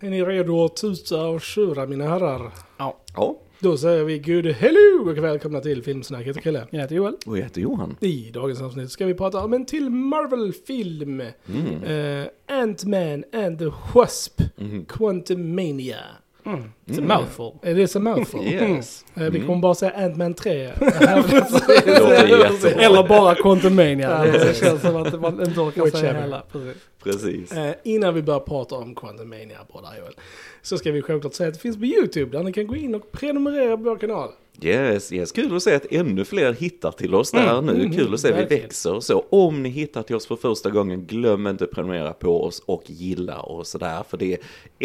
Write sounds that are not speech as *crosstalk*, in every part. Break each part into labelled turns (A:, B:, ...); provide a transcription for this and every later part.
A: Är ni redo att tuta och köra mina herrar?
B: Ja.
C: Ja,
A: Då säger vi good hello och välkomna till Filmsnack. Jag heter Chrille.
B: Jag heter Joel.
C: och jag heter Johan.
A: I dagens avsnitt ska vi prata om en till Marvel-film.
C: Mm.
A: Eh, Ant-Man and the Wasp.
C: Mhm.
A: Quantumania.
B: Mm. It's
C: Mm.
B: a mouthful.
A: Är det så mouthful?
C: Yes.
A: Eh, vi
C: Mm.
A: kommer bara säga Ant-Man 3. *laughs*
C: Det låter jättebra.
B: Eller bara Quantumania. Det känns som att man inte orkar säga hela. Precis.
C: Precis.
A: Eh, innan vi börjar prata om Quantumania, båda Joel, så ska vi självklart säga att det finns på YouTube där ni kan gå in och prenumerera på vår kanal.
C: Yes, yes, kul att se att ännu fler hittar till oss där nu.
A: mm,
C: kul att se att vi växer. Så om ni hittar till oss för första gången, glöm inte att prenumerera på oss och gilla och sådär. För det är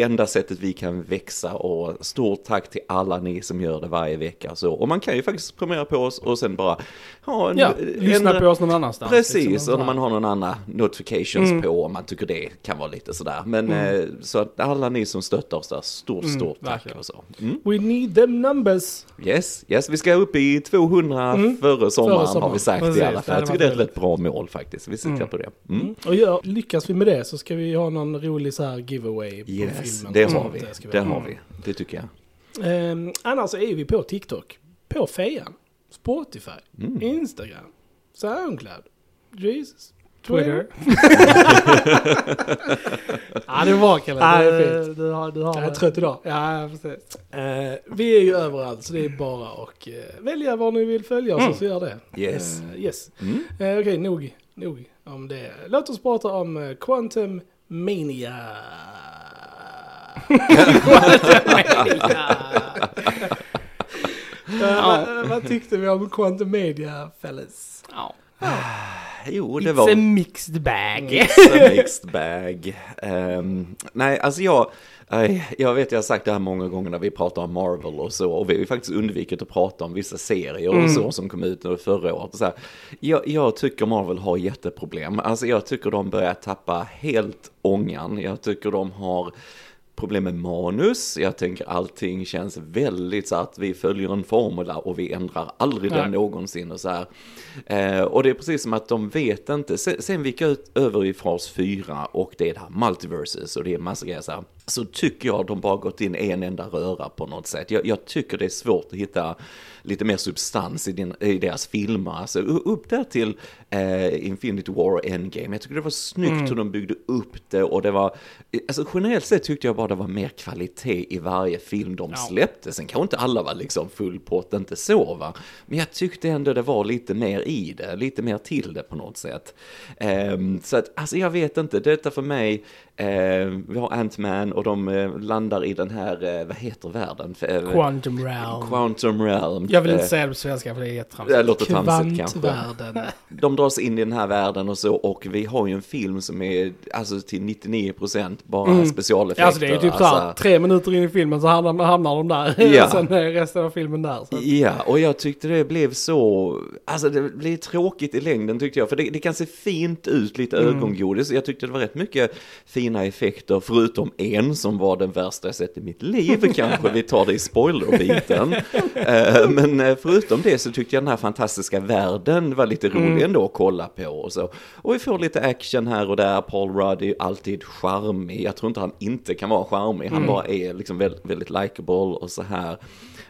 C: enda sättet vi kan växa och stort tack till alla ni som gör det varje vecka. Så, och man kan ju faktiskt prenumerera på oss och sen bara ha en...
B: Ja, lyssna
C: ändra-
B: på oss någon annanstans.
C: Precis,
B: liksom.
C: och när man har någon annan notifications
B: Mm.
C: på om man tycker det kan vara lite sådär. Men eh, så att alla ni som stöttar oss där, stort,
B: Mm,
C: stort tack och så. Mm.
A: We need them numbers.
C: Yes, yes, vi ska upp i 200
A: Mm.
C: före sommaren
A: Före sommaren.
C: har vi sagt
B: Precis,
C: i alla fall. Jag tycker det är ett rätt bra mål faktiskt. Vi siktar
B: Mm.
C: på det. Mm.
A: Och gör, lyckas vi med det så ska vi ha någon rolig så här giveaway på
C: Yes,
A: filmen.
C: det har
A: sånt.
C: vi.
A: Det
C: har vi. Det tycker jag.
A: Ehm, annars är vi på TikTok, på Fejan, Spotify,
C: Mm.
A: Instagram, Soundcloud, Jesus,
B: Twitter. *laughs* *laughs* ja, det var Kalle.
A: Ja, det är fint.
B: du har, du har
A: Jag är trött idag.
B: Ja, precis.
A: Eh, vi är ju överallt så det är bara att eh, välja var ni vill följa oss
B: Mm.
A: så gör det.
C: Yes.
A: Eh, yes.
C: Mm.
A: Okej, nog, nog om det. Låt oss prata om Quantum Mania. *laughs* Eh, vad, vad tyckte vi om Quantum Mania, fellas?
B: Ja.
C: Jo, det
B: It's
C: var...
B: a mixed bag.
C: It's a *laughs* mixed bag. Ehm, nej, alltså jag, jag vet jag har sagt det här många gånger när vi pratar om Marvel och så, och vi har faktiskt undvikit att prata om vissa serier och så som kom ut förra året. Så här, jag, jag tycker Marvel har jätteproblem. Alltså jag tycker de börjar tappa helt ångan. Jag tycker de har problem med manus. Jag tänker allting känns väldigt så att vi följer en formula och vi ändrar aldrig den
B: Nej.
C: någonsin och så här. Eh, och det är precis som att de vet inte. Sen, sen vi gick ut över i fas 4 och det är det här multiverses och det är massa grejer så här. Så tycker jag de bara gått in en enda röra på något sätt. Jag, jag tycker det är svårt att hitta lite mer substans i, din, i deras filmer. Alltså upp där till eh, Infinity War och Endgame. Jag tycker det var snyggt hur de byggde upp det och det var, alltså generellt sett tyckte jag bara det var mer kvalitet i varje film de släppte. Sen kanske inte alla var liksom full pott, inte så va. Men jag tyckte ändå det var lite mer i det, lite mer till det på något sätt. Ehm, så att, alltså jag vet inte, detta för mig, eh, vi har Ant-Man och de eh, landar i den här, eh, vad heter världen? Eh,
B: Quantum realm.
C: Quantum realm.
B: Jag vill inte
C: Eh,
B: säga det på svenska för det är jättetramsigt.
C: det låter tramsigt kanske. *laughs* De dras in i den här världen och så och vi har ju en film som är alltså till 99% bara
B: Mm.
C: specialeffekter.
B: Alltså det är ju typ såhär, tre minuter in i filmen så hamnar, hamnar de där. *laughs*
C: Ja.
B: och sen är resten av filmen där. Så.
C: Ja, och jag tyckte det blev så, alltså det blev tråkigt i längden tyckte jag, för det, det kan se fint ut, lite
B: Mm.
C: ögongodis. Jag tyckte det var rätt mycket fina effekter, förutom en som var den värsta jag sett i mitt liv, kanske vi tar det i spoilerbiten. *laughs* Eh, Men eh, förutom det så tyckte jag den här fantastiska världen var lite rolig
B: Mm.
C: ändå att kolla på och så. Och vi får lite action här och där, Paul Rudd är alltid charmig, jag tror inte han inte kan vara charmig, han
B: Mm.
C: bara är liksom väldigt, väldigt likable och så här.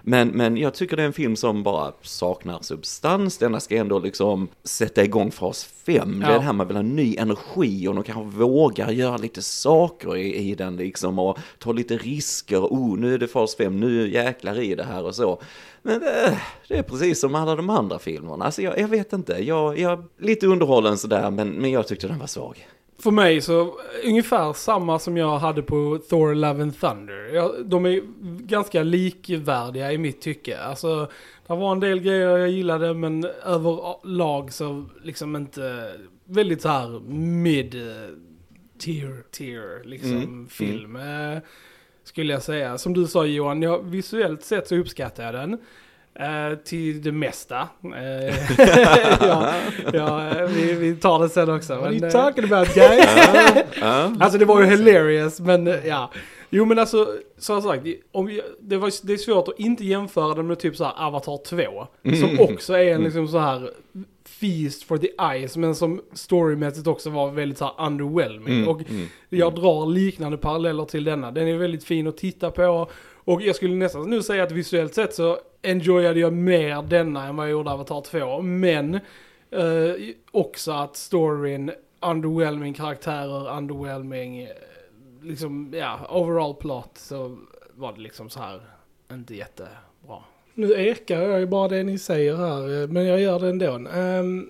C: Men, men jag tycker det är en film som bara saknar substans. Denna ska ändå liksom sätta igång fas 5. Det är
B: Ja.
C: det här man vill ha ny energi och de kanske vågar göra lite saker i, i den liksom och ta lite risker. Oh, nu är det fas 5, nu jäklar i det här och så. Men eh, det är precis som alla de andra filmerna. Alltså jag, jag vet inte, jag, jag lite underhållen sådär men, men jag tyckte den var svag.
B: För mig så ungefär samma som jag hade på Thor Love and Thunder. Jag, de är ganska likvärdiga i mitt tycke. Alltså, det var en del grejer jag gillade men överlag så liksom inte väldigt så här mid eh, tier, tier liksom
C: Mm,
B: film. Eh, skulle jag säga. Som du sa Johan, jag, visuellt sett så uppskattar jag den. Eh, till det mesta. Eh, *laughs* ja, ja, vi, vi tar det sen också.
A: What are you
B: eh,
A: talking about guys?
B: Alltså det var ju hilarious, men ja. Jo men alltså, som sagt, om vi, det, var, det är svårt att inte jämföra den med typ så här Avatar 2. Som också är en liksom så här feast for the eyes, men som storymässigt också var väldigt så här underwhelming.
C: Mm,
B: och
C: mm,
B: jag drar liknande paralleller till denna. Den är väldigt fin att titta på. Och jag skulle nästan nu säga att visuellt sett så enjoyade jag mer denna än vad jag gjorde Avatar 2. Men eh, också att storyn, underwhelming karaktärer, underwhelming, eh, liksom, ja, overall plot så var det liksom så här inte jättebra.
A: Nu ekar jag ju bara det ni säger här, eh, men jag gör det ändå. Um,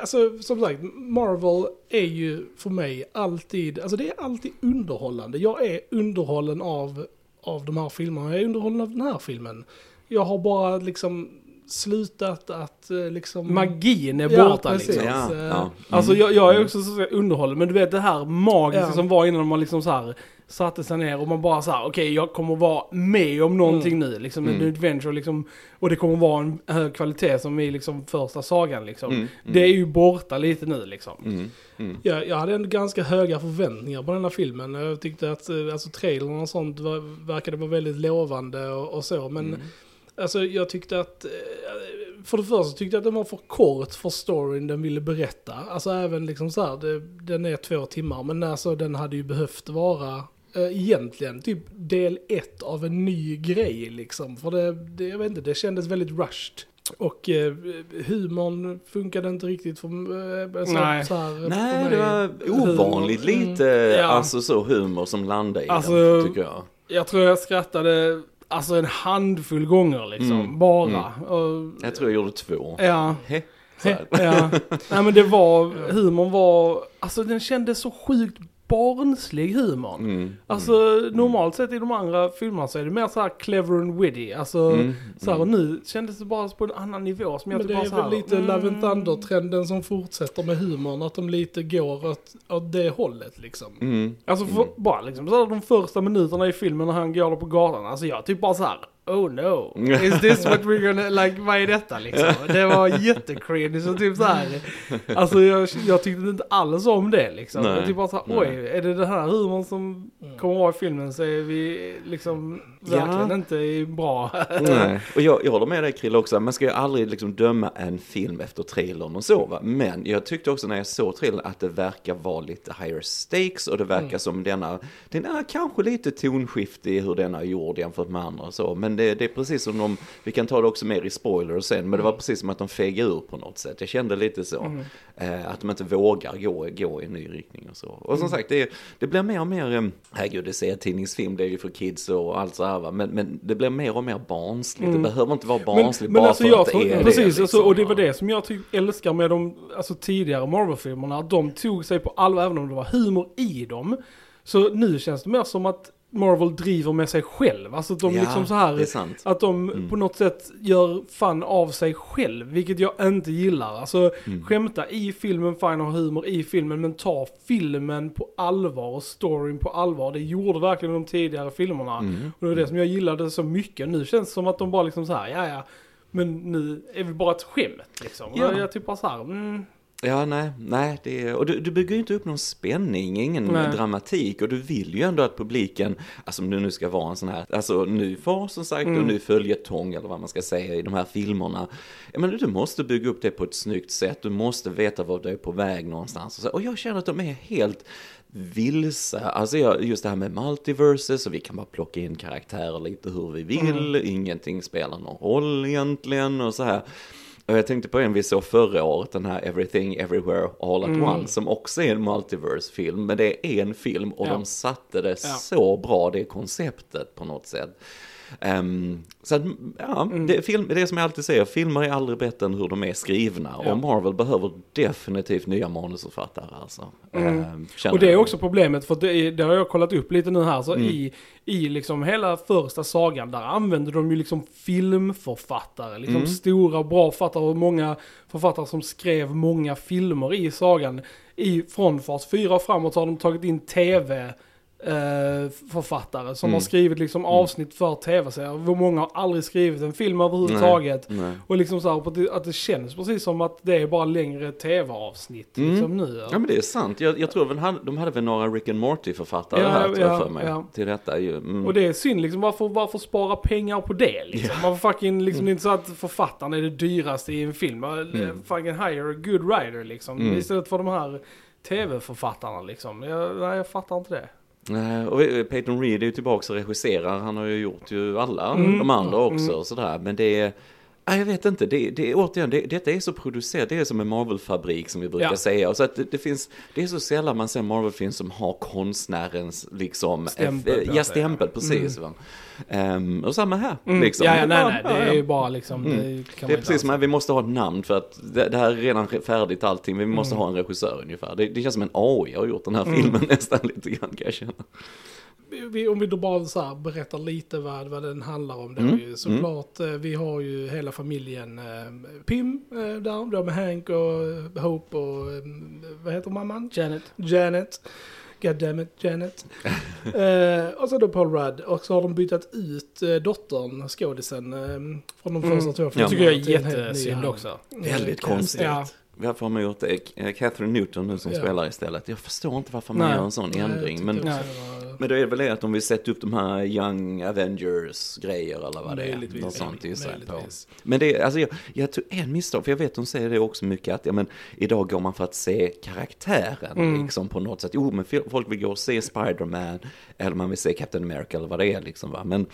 A: alltså, som sagt, Marvel är ju för mig alltid, alltså det är alltid underhållande. Jag är underhållen av, av de här filmerna, jag är underhållen av den här filmen. Jag har bara liksom slutat att eh, liksom...
B: Magin är
A: Ja,
B: borta
A: precis.
B: liksom.
C: Ja,
A: eh,
C: ja.
B: Alltså
C: Mm.
B: jag, jag är också så underhållen, men du vet det här magiska
A: Ja.
B: som var innan man liksom så här satte sig ner och man bara så här, okej jag kommer vara med om någonting nu, liksom en
C: Mm.
B: adventure liksom, och det kommer vara en hög kvalitet som i liksom första sagan liksom.
C: Mm, mm.
B: Det är ju borta lite nu liksom.
C: Mm, mm.
A: Jag, jag hade ändå ganska höga förväntningar på den här filmen. Jag tyckte att eh, alltså, trailern och sånt var, verkade vara väldigt lovande och, och så. Men
C: Mm.
A: Alltså, jag tyckte att, eh, för det första tyckte jag att den var för kort för storyn den ville berätta. Alltså även liksom så här, det, den är två timmar, men alltså den hade ju behövt vara eh, egentligen typ del ett av en ny grej liksom. För det, det, jag vet inte, det kändes väldigt rushed. Och eh, humorn funkade inte riktigt för, eh, så,
B: Nej.
A: så här, för
C: Nej,
A: mig.
C: det var ovanligt
A: Humor, mm.
C: lite,
B: Ja.
C: alltså så humor som landade i
B: Alltså-
C: den, tycker jag.
B: Jag tror jag skrattade alltså en handfull gånger liksom,
C: Mm.
B: bara. Och,
C: Jag tror jag gjorde två.
B: ja.
C: He,
B: ja. *laughs* Nej men det var, humorn var, alltså den kändes så sjukt barnslig humorn.
C: Mm.
B: Alltså normalt sett i de andra filmerna så är det mer så här clever and witty. Alltså
C: Mm.
B: så här, och nu kändes det bara på en annan nivå som jag
A: Men
B: typ
A: det
B: bara
A: är väl lite
B: mm.
A: Love and Thunder-trenden som fortsätter med humorn, att de lite går åt, åt det hållet liksom.
C: Mm.
B: Alltså för, bara liksom så här, de första minuterna i filmen när han går på gatan. Alltså jag typ bara så här. Oh no, *laughs* is this what we're gonna, like vad är detta liksom? *laughs* Det var jättecringe så typ så här. Alltså jag, jag tyckte inte alls om det liksom.
C: Nej,
B: Jag typ bara så här,
C: nej.
B: oj, är det den här humorn som kommer vara i filmen så är vi liksom verkligen
C: Ja.
B: inte bra. *laughs*
C: Nej, och jag, jag håller med dig Krille också, man ska ju aldrig liksom döma en film efter trailern och så va. Men jag tyckte också när jag såg trailern att det verkar vara lite higher stakes och det verkar som denna, den är kanske lite tonskiftig i hur den är gjord jämfört med andra och så. Men det, det är precis som de, vi kan ta det också mer i spoilers sen, men det var precis som att de fegade ur på något sätt. Jag kände lite så, eh, att de inte vågar gå, gå i en ny riktning och så. Och som sagt, det, det blir mer och mer, eh, herregud det ser tidningsfilm, det är ju för kids och allt så här va. Men, men det blir mer och mer barnsligt, det behöver inte vara barnsligt bara
B: alltså
C: för
B: jag
C: att det är
B: Precis,
C: det.
B: alltså,
C: liksom,
B: och det var
C: va.
B: det som jag typ älskar med de alltså, tidigare Marvel-filmerna. Att de tog sig på allvar även om det var humor i dem. Så nu känns det mer som att Marvel driver med sig själv. Alltså att de
C: Ja,
B: liksom så här, att de
C: Mm.
B: på något sätt gör fun av sig själv, vilket jag inte gillar. Alltså
C: Mm.
B: skämta i filmen, fine ha humor i filmen, men ta filmen på allvar och storyn på allvar. Det gjorde verkligen de tidigare filmerna.
C: Mm.
B: Och det var det som jag gillade så mycket. Nu känns det som att de bara liksom så här, ja ja. Men nu är vi bara ett skämt liksom.
C: Ja.
B: Och jag typ bara så här, mm,
C: Ja, nej, nej, det är, och du, du bygger ju inte upp någon spänning, ingen
B: Nej.
C: dramatik och du vill ju ändå att publiken, alltså om det nu ska vara en sån här, alltså ny fas som sagt
B: Mm.
C: och ny följetong eller vad man ska säga i de här filmerna. Menar, du måste bygga upp det på ett snyggt sätt, du måste veta var du är på väg någonstans och, så, och jag känner att de är helt vilse, alltså jag, just det här med multiverses och vi kan bara plocka in karaktärer lite hur vi vill, ingenting spelar någon roll egentligen och så här. Jag tänkte på en vi såg förra året, den här Everything Everywhere All at
B: Mm.
C: Once, som också är en multiverse-film, men det är en film och
B: Ja.
C: de satte det
B: Ja.
C: så bra, det konceptet på något sätt. Ehm, så att, ja,
B: Mm.
C: det, film, det som jag alltid säger, filmer är aldrig bättre än hur de är skrivna.
B: Ja.
C: Och Marvel behöver definitivt nya manusförfattare alltså.
B: Mm.
C: Känner
B: Och det är också problemet, för det, det har jag kollat upp lite nu här, så
C: Mm.
B: i, i liksom hela första sagan, där använder de ju liksom filmförfattare, liksom
C: Mm.
B: stora bra författare och många författare som skrev många filmer i sagan. I, från fas 4 och framåt så har de tagit in tv författare som
C: Mm.
B: har skrivit liksom avsnitt för tv-serier. Många har aldrig skrivit en film överhuvudtaget.
C: Nej.
B: Och liksom så här, att det- känns precis som att det är bara längre tv-avsnitt
C: Mm.
B: liksom nu.
C: Ja men det är sant. Jag, jag tror väl han, de hade väl några Rick and Morty-författare
B: Ja,
C: här tror jag
B: ja,
C: för mig.
B: ja.
C: Till detta ju. Mm.
B: Och det är synd liksom, varför, varför spara pengar på det liksom? Varför fucking, liksom, det är inte så att författaren är det dyraste i en film. Mm. Fucking hire a good writer liksom.
C: Mm.
B: Istället för de här tv-författarna liksom. Jag, nej, jag fattar inte det.
C: Nej, och eh, Peyton Reed är ju tillbaka och regisserar. Han har ju gjort ju alla
B: Mm.
C: de andra också.
B: Mm.
C: Och sådär. Men det är... Jag vet inte, det, det återigen, det, detta är så producerat, det är som en Marvel-fabrik som vi brukar
B: Ja.
C: säga. Och så att det, det finns, det är så sällan man ser Marvel-film som har konstnärens liksom,
B: Stämpel
C: eh,
B: på
C: ja stämpel, precis. Va? Ehm, och samma här,
B: Mm.
C: liksom.
B: Ja, ja, nej, nej, det är ju bara liksom,
C: Mm.
B: det
C: Det är precis som att vi måste ha ett namn för att det, här är redan färdigt allting, vi måste
B: Mm.
C: ha en regissör ungefär. Det, det känns som en AI har gjort den här filmen *laughs* nästan lite grann kan jag känna.
A: Vi, om vi då bara så här berättar lite vad, vad den handlar om. Det
C: Mm,
A: är ju såklart, eh, vi har ju hela familjen eh, Pim eh, där, då med Hank och eh, Hope och eh, vad heter mamman?
B: Janet.
A: Janet. God damn it, Janet. *laughs* eh, och så då Paul Rudd. Och så har de bytt ut eh, dottern, skådisen, eh, från de
B: Mm.
A: första två
C: Ja.
B: Det tycker jag är jättesynd också.
C: Väldigt konstigt.
B: Ja.
C: Varför har man gjort det? Eh, Catherine Newton nu som
A: Ja.
C: spelar istället. Jag förstår inte varför man
B: Nej.
C: gör en sån
A: Nej,
C: ändring. Men,
B: Nej.
A: var-
C: men då är det väl det att de vill sätta upp de här Young Avengers-grejer eller vad det är.
A: Möjligtvis,
C: Något sånt jag på.
A: möjligtvis.
C: Men det är, alltså jag, jag tror en misstag, för jag vet de säger det också mycket att, ja men idag går man för att se karaktären
B: Mm.
C: liksom på något sätt. Jo men folk vill gå och se Spider-Man, eller man vill se Captain America eller vad det är liksom va. Men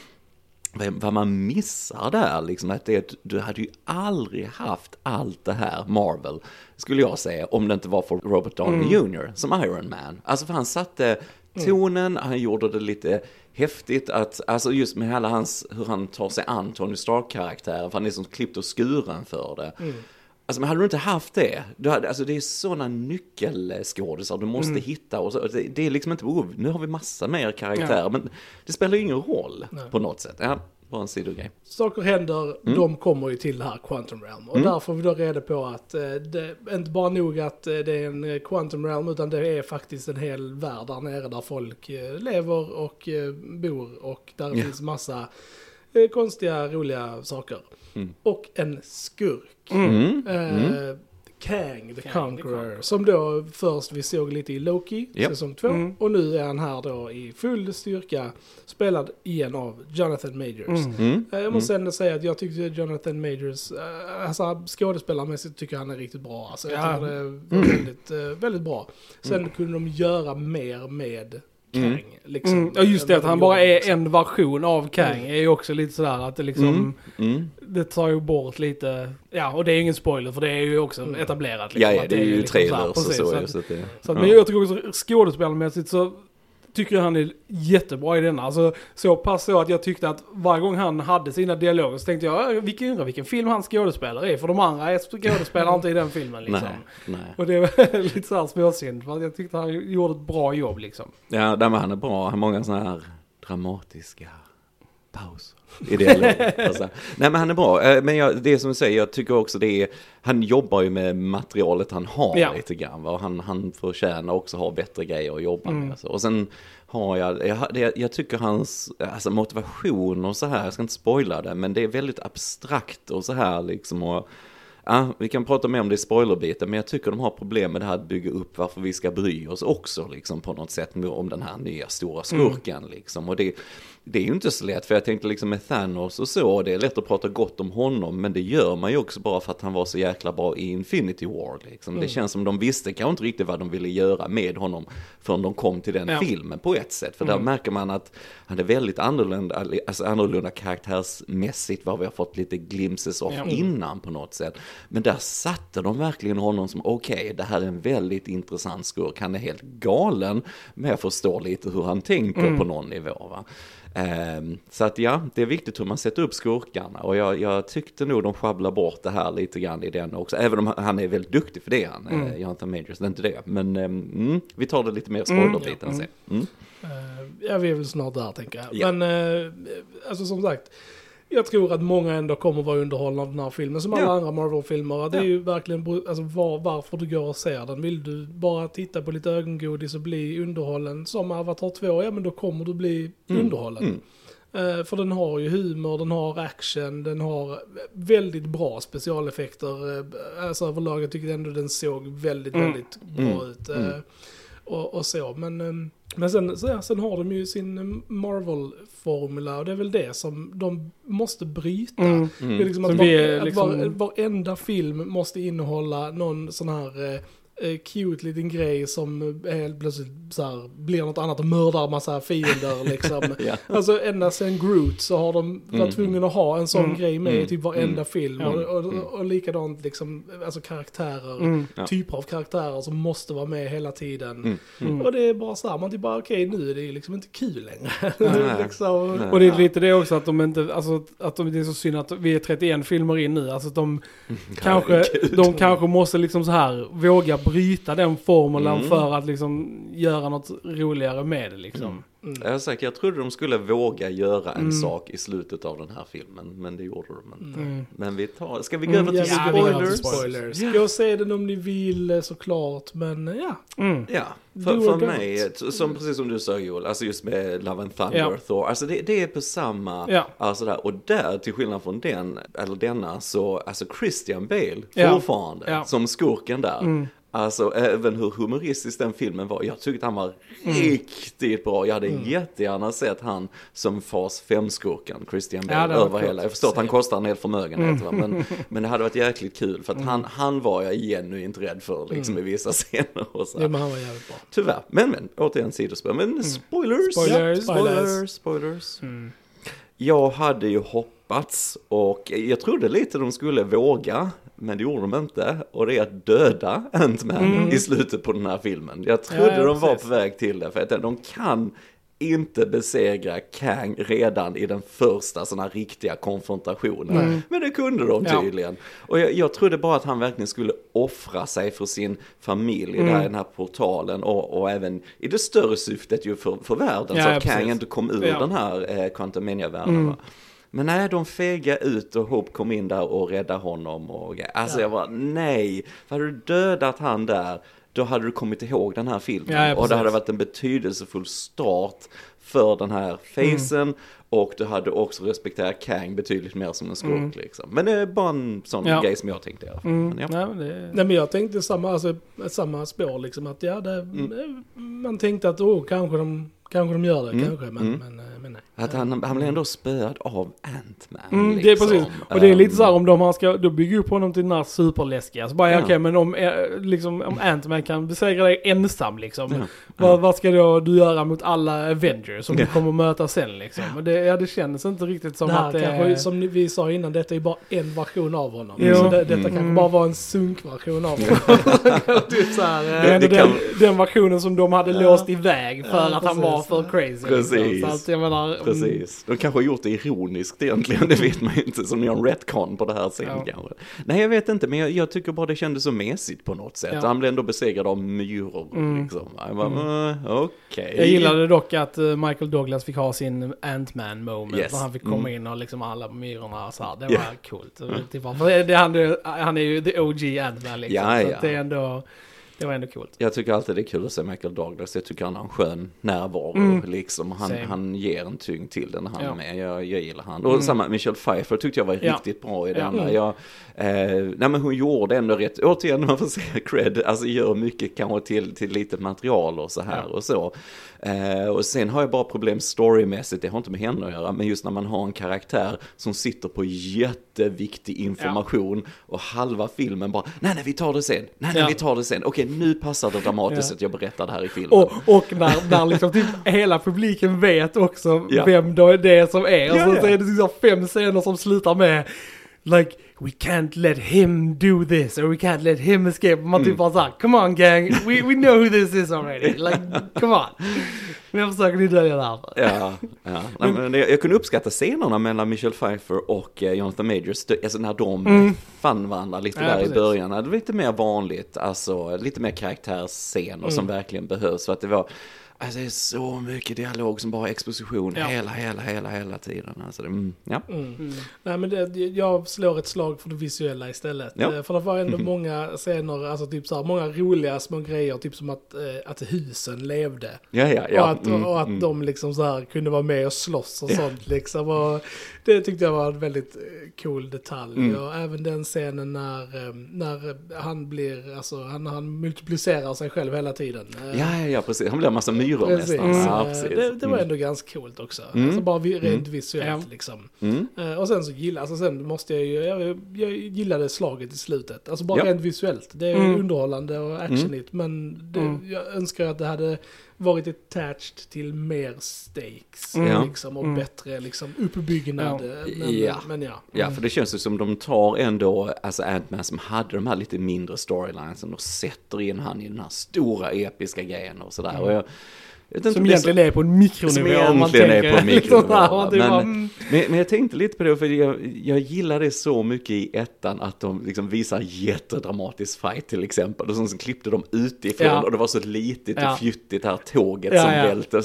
C: vad- man missar där liksom, att det, du hade ju aldrig haft allt det här Marvel, skulle jag säga, om det inte var för Robert Downey Jr. som Iron Man. Alltså för han satte tonen, han gjorde det lite häftigt att, alltså just med hela hans, hur han tar sig an Tony Stark-karaktären, för han är som klippt och skuren för det. Alltså men hade du inte haft det, du hade, alltså det är sådana nyckelskådisar du måste hitta och så, det, det är liksom inte, oh, nu har vi massa mer karaktärer,
B: Ja.
C: men det spelar ju ingen roll
A: Nej.
C: på något sätt. Ja, bara en sidogrej.
A: Saker händer,
C: Mm.
A: de kommer ju till det här Quantum Realm. Och där får vi då reda på att eh, det inte bara nog att eh, det är en eh, Quantum Realm, utan det är faktiskt en hel värld där nere där folk eh, lever och eh, bor och där
C: Ja.
A: finns massa eh, konstiga, roliga saker.
C: Mm.
A: Och en skurk.
C: Mm.
A: Eh, Kang the
B: the
A: Conqueror.
B: Conqueror.
A: Som då först vi såg lite i Loki,
C: Japp.
A: säsong två.
B: Mm.
A: Och nu är han här då i full styrka, spelad igen av Jonathan Majors.
B: Mm.
C: Mm.
A: Eh, Jag måste ändå säga att jag tyckte Jonathan Majors, eh, alltså skådespelarmässigt tycker jag han är riktigt bra. Alltså, jag
B: Ja.
A: tycker det är väldigt, eh, väldigt bra. Sen kunde de göra mer med Kang.
C: Mm.
A: Liksom,
B: Mm. Ja just det, att han bara är en version av Kang är ju också lite sådär att det liksom,
C: Mm. Mm.
B: det tar ju bort lite, ja och det är ju ingen spoiler för det är ju också
A: Mm.
B: etablerat. Liksom,
C: Ja, ja,
B: att
C: det är ju
B: liksom
C: trailers och så.
B: så
C: ja,
B: att-
C: så att det,
B: Så att,
C: ja.
B: Men jag tycker också skådespelarmässigt så tycker han är jättebra i denna. Alltså så pass så att jag tyckte att varje gång han hade sina dialoger så tänkte jag, "Ja, vilken, undrar vilken film han skådespelar i. För de andra är skådespelar inte i den filmen liksom.
C: Nej, nej.
B: Och det var *laughs* lite såhär småsynd för jag tyckte han gjorde ett bra jobb liksom.
C: Ja, där han är bra. Han har många sådana här dramatiska pauser i dialogen. *laughs* alltså. Nej, men han är bra. Eh, Men jag, det som du säger, jag tycker också det är, han jobbar ju med materialet han har
B: Ja.
C: lite grann. Va? Och han, han förtjänar också ha bättre grejer att jobba
B: Mm.
C: med. Så. Och sen har jag, jag, det, jag tycker hans alltså, motivation och så här, jag ska inte spoila det, men det är väldigt abstrakt och så här liksom. Och, Ja, vi kan prata mer om det i spoilerbiten, men jag tycker de har problem med det här att bygga upp varför vi ska bry oss också, liksom på något sätt, om den här nya stora skurken, liksom. Och det, det är ju inte så lätt, för jag tänkte liksom med Thanos och så, det är lätt att prata gott om honom, men det gör man ju också bara för att han var så jäkla bra i Infinity War, liksom. Det känns som de visste kanske inte riktigt vad de ville göra med honom förrän de kom till den
B: Ja.
C: filmen på ett sätt, för där märker man att han är väldigt annorlunda, alltså annorlunda karaktärsmässigt, vad vi har fått lite glimpses av
B: Ja.
C: innan på något sätt. Men där satte de verkligen honom som, okej, det här är en väldigt intressant skurk, han är helt galen, men jag förstår lite hur han tänker på någon nivå. Va? Ehm, så att ja, det är viktigt hur man sätter upp skurkarna och jag, jag tyckte nog de sjabblar bort det här lite grann i den också, även om han är väldigt duktig för det han, mm. Jonathan Majors, det är inte det. Men ehm, mm, vi tar det lite mer spoilerbiten
B: Mm,
C: sen. Mm.
A: Eh, Ja, vi är väl snart där tänker jag.
C: Ja.
A: Men, eh, alltså som sagt. Jag tror att många ändå kommer vara underhållna av den här filmen, som alla
C: Ja.
A: andra Marvel-filmer. Det är ju verkligen alltså, var, varför du går och ser den. Vill du bara titta på lite ögongodis och bli underhållen som Avatar 2, ja men då kommer du bli underhållen.
C: Mm.
A: Eh, för den har ju humor, den har action, den har väldigt bra specialeffekter. Eh, alltså överlag, jag tycker ändå den såg väldigt,
B: Mm.
A: väldigt bra
C: Mm.
A: ut.
C: Mm.
A: Och, och så, men, eh, men sen, så, ja, sen har de ju sin Marvel-formula och det är väl det som de måste bryta.
B: Mm.
A: Det är liksom
B: Som
A: att, var,
B: är
A: att
B: liksom-
A: var, varenda film måste innehålla någon sån här eh, cute liten grej som eh, helt plötsligt så här, blir något annat och mördar massa fiender *laughs* liksom.
C: Ja.
A: Alltså ända sen Groot så har de varit
C: Mm.
A: tvungna att ha en sån
B: Mm.
A: grej med i
C: Mm.
A: typ varenda
C: Mm.
A: film.
B: Ja.
A: Och, och,
C: Mm.
A: och likadant liksom, alltså karaktärer,
B: Mm.
C: Ja.
A: typer av karaktärer som måste vara med hela tiden.
C: Mm.
B: Mm.
A: Och det är bara så här, man typ bara okej nu är det liksom inte kul längre. *laughs* Liksom.
B: Och det är lite det också att de inte, alltså att de, det är så synd att vi är 31 filmer in nu, alltså att de kanske, de kanske måste liksom så här våga bryta den formulan
C: Mm.
B: för att liksom göra något roligare med det liksom.
A: Mm.
C: Jag är säker, jag trodde de skulle våga göra en
B: Mm.
C: sak i slutet av den här filmen, men det gjorde de inte.
B: Mm.
C: Men vi tar, ska vi gå
B: Mm,
C: över till
A: Ja,
C: spoilers?
A: till spoilers. Gå och se den om ni vill eh, såklart, men eh, ja.
B: Mm.
C: Ja, för, för mig, som, precis som du sa Joel, alltså just med Love and Thunder,
B: Ja.
C: Thor, alltså det, det är på samma,
B: Ja.
C: alltså där, och där till skillnad från den, eller denna, så, alltså Christian Bale
B: Ja.
C: fortfarande,
B: Ja.
C: som skurken där.
B: Mm.
C: Alltså även hur humoristisk den filmen var, jag tyckte han var riktigt bra. Jag hade
B: Mm.
C: jättegärna sett han som fas 5-skurken, Christian
B: Ja,
C: Bale,
B: var
C: över hela. Jag förstår att han kostar en hel förmögenhet?
B: Mm.
C: Men, men det hade varit jäkligt kul för att han, han var jag genuint rädd för liksom i vissa *laughs* scener och så.
A: Ja, men han var jävligt bra.
C: Tyvärr, men men, återigen sidospår. Men spoilers!
B: Spoilers.
C: spoilers, spoilers.
B: Mm.
C: Jag hade ju hoppats och jag trodde lite de skulle våga, men det gjorde de inte. Och det är att döda Ant-Man i slutet på den här filmen. Jag trodde
B: Mm. Ja, ja,
C: de var på väg till det, för att de kan inte besegra Kang redan i den första sådana riktiga konfrontationen. Men det kunde de
B: Ja.
C: tydligen. Och jag, jag trodde bara att han verkligen skulle offra sig för sin familj
B: Mm.
C: där i den här portalen och, och även i det större syftet ju för, för världen
B: Ja,
C: så
B: ja,
C: att Kang
B: precis.
C: inte kom ur
B: Ja.
C: den här eh, Quantumania-världen.
B: Mm.
C: Men nej, de fega ut och Hope kom in där och räddade honom. Och, alltså jag bara, nej. För hade du dödat han där, då hade du kommit ihåg den här filmen.
B: Ja, ja,
C: och det hade varit en betydelsefull start för den här facen.
B: Mm.
C: Och du hade också respekterat Kang betydligt mer som en skurk
B: Mm.
C: liksom. Men det är bara en sån
B: Ja.
C: grej som jag tänkte i alla fall.
B: Mm.
C: Men ja.
B: Nej, men det...
A: Nej men jag tänkte samma, alltså, samma spår liksom att ja, det,
C: Mm.
A: man tänkte att oh, kanske de, kanske de gör det,
C: Mm.
A: kanske, men,
C: Mm.
A: men, eh, men nej.
C: Att han, han blev ändå spöad av Ant-Man.
B: Mm, det är
C: liksom.
B: precis. Och det är lite så här om de har ska, då bygger upp honom till den här superläskiga. Så bara, ja.
C: Ja.
B: okej men om, eh, liksom, om Ant-Man kan besegra dig ensam liksom.
C: Ja.
B: Vad, vad ska då du göra mot alla Avengers som
C: Ja.
B: du kommer möta sen liksom? Och det, ja, det känns inte riktigt som
A: det här
B: att det är...
A: som vi sa innan, detta är bara en version av honom.
B: Jo.
A: Så det, detta
C: Mm.
A: kanske bara var en sunkversion av honom. *laughs* typ så här,
B: Det
A: eh,
B: ändå
C: det
B: den,
C: kan-
B: den versionen som de hade låst iväg för
A: Ja,
B: att han var
A: precis.
B: för crazy.
C: Precis.
B: Liksom. Så att jag menar, mm,
C: Precis. De kanske har gjort det ironiskt egentligen, det vet man ju inte, som gör en retcon på det här sen
B: Ja.
C: kanske. Nej, jag vet inte, men jag, jag tycker bara det kändes så mesigt på något sätt.
B: Ja.
C: Han blev ändå besegrad av myror
B: Mm.
C: liksom. Jag bara, mm. okej.
B: Jag gillade dock att eh, Michael Douglas fick ha sin Ant-Man moment.
C: Yes.
B: När han fick komma
C: Mm.
B: in och liksom alla myrorna så här. Det var
C: Ja.
B: coolt. Och Typ, han, är- han är ju the OG Ant-Man liksom.
C: Ja,
B: så
C: ja.
B: det är ändå, det var ändå coolt.
C: Jag tycker alltid det är kul att se Michael Douglas. Jag tycker han har en skön närvaro
B: Mm.
C: liksom. Han,
B: Same.
C: han ger en tyngd till den han
B: Ja.
C: är med. Jag, jag gillar han. Och
B: Mm.
C: samma Michelle Pfeiffer tyckte jag var
B: Ja.
C: riktigt bra i denna.
A: Mm.
C: Jag, eh, nej men hon gjorde ändå rätt. Återigen man får se cred. Alltså gör mycket kanske till, till lite material och så här
B: Ja.
C: och så. Eh, och sen har jag bara problem storymässigt. Det har inte med henne att göra. Men just när man har en karaktär som sitter på jätteviktig information. Och halva filmen bara, nej nej vi tar det sen. Nej nej
B: Ja.
C: vi tar det sen. Okej nu passar det dramatiskt
B: Ja.
C: att jag berättar det här i filmen.
B: Och, och när, när liksom typ hela publiken vet också
C: Ja.
B: vem det är som är. Och
C: Ja,
B: så,
C: ja.
B: så är det liksom fem scener som slutar med Like, we can't let him do this, or we can't let him escape. Man
C: Mm.
B: typ bara såhär, come on gang, we, we know who this is already. Like, *laughs* come on. Men försöker ni dölja det här?
C: Ja, ja. Nej, men jag, jag kunde uppskatta scenerna mellan Michelle Pfeiffer och eh, Jonathan Majors, alltså när de
B: Mm.
C: fann varandra lite
B: Ja,
C: där
B: precis.
C: i början. Det var lite mer vanligt, alltså lite mer karaktärsscener
B: Mm.
C: som verkligen behövs. För att det var, Alltså det är så mycket dialog som bara exposition
B: Ja.
C: hela, hela, hela, hela tiden. Alltså det, mm, ja.
A: Mm. Nej men det, jag slår ett slag för det visuella istället.
C: Ja.
A: Eh, För det var ändå många scener, alltså typ så här, många roliga små grejer, typ som att, eh, att husen levde.
C: Ja, ja, ja.
A: och att,
C: mm,
A: och att
C: mm.
A: de liksom så här kunde vara med och slåss och sånt liksom. Och det tyckte jag var en väldigt eh, cool detalj.
C: Mm.
A: Och även den scenen när, när han blir, alltså han, han multiplicerar sig själv hela tiden.
C: Ja, ja, ja, precis. Han blir en massa myror
A: Precis.
C: nästan. Ja, precis.
A: Det, det var
C: Mm.
A: ändå ganska coolt också.
C: Mm.
A: Alltså bara rent
C: Mm.
A: visuellt liksom.
C: Mm.
A: Eh, och sen så gillar, alltså sen måste jag ju, jag, jag gillade slaget i slutet. Alltså bara
C: Ja.
A: rent visuellt. Det är
B: Mm.
A: underhållande och actionigt men det,
B: Mm.
A: jag önskar att det hade varit attached till mer stakes.
B: Mm.
A: Liksom, och
B: Mm.
A: bättre liksom, uppbyggnad.
B: Ja.
A: Men,
C: Ja.
A: men ja.
C: Ja, för det känns ju som de tar ändå, alltså Ant-Man som hade de här lite mindre storylinesen och sätter in han i den här stora episka grejen och sådär. Och jag,
B: Som egentligen är på en mikronivå.
C: Som egentligen är på *laughs*
B: liksom
C: mikronivå, men-
B: mm.
C: Men, men jag tänkte lite på det, för jag, jag gillar det så mycket i ettan att de liksom visar jättedramatisk fight till exempel. Och sen så klippte de utifrån
B: Ja.
C: och det var så litet
B: Ja.
C: och fjuttigt här tåget
B: Ja,
C: som
B: ja.
C: välter.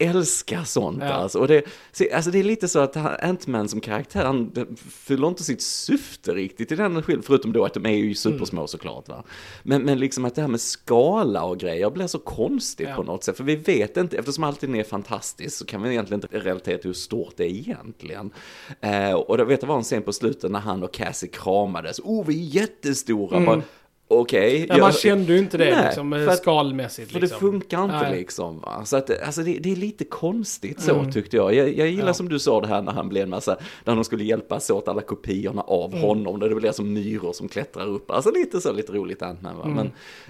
C: Älskar sånt
B: Ja.
C: alltså. Och det, så, alltså det är lite så att Ant-Man som karaktär, han fyller inte sitt syfte riktigt i den skillnaden, förutom då att de är ju supersmå såklart va. Men, men liksom att det här med skala och grejer blir så konstigt
B: Ja.
C: på något sätt, för vi vet inte, eftersom allting är fantastiskt så kan vi egentligen inte relatera till hur stort det är egentligen. Eh, och då vet jag var en scen på slutet när han och Cassie kramades, oh vi är jättestora, bara, okej.
B: Mm. Ja, man kände ju inte det
C: Nej,
B: liksom,
C: för att-
B: skalmässigt.
C: för
B: liksom.
C: det funkar inte
B: Nej.
C: liksom. Va? Så att, alltså det, det är lite konstigt så
B: Mm.
C: tyckte jag. Jag, jag gillar
B: Ja.
C: som du sa det här när han blev en massa, när de skulle hjälpas åt alla kopiorna av
B: Mm.
C: honom. Där det blir som myror som klättrar upp. Alltså lite så, lite roligt Ant-Man va.
B: Mm.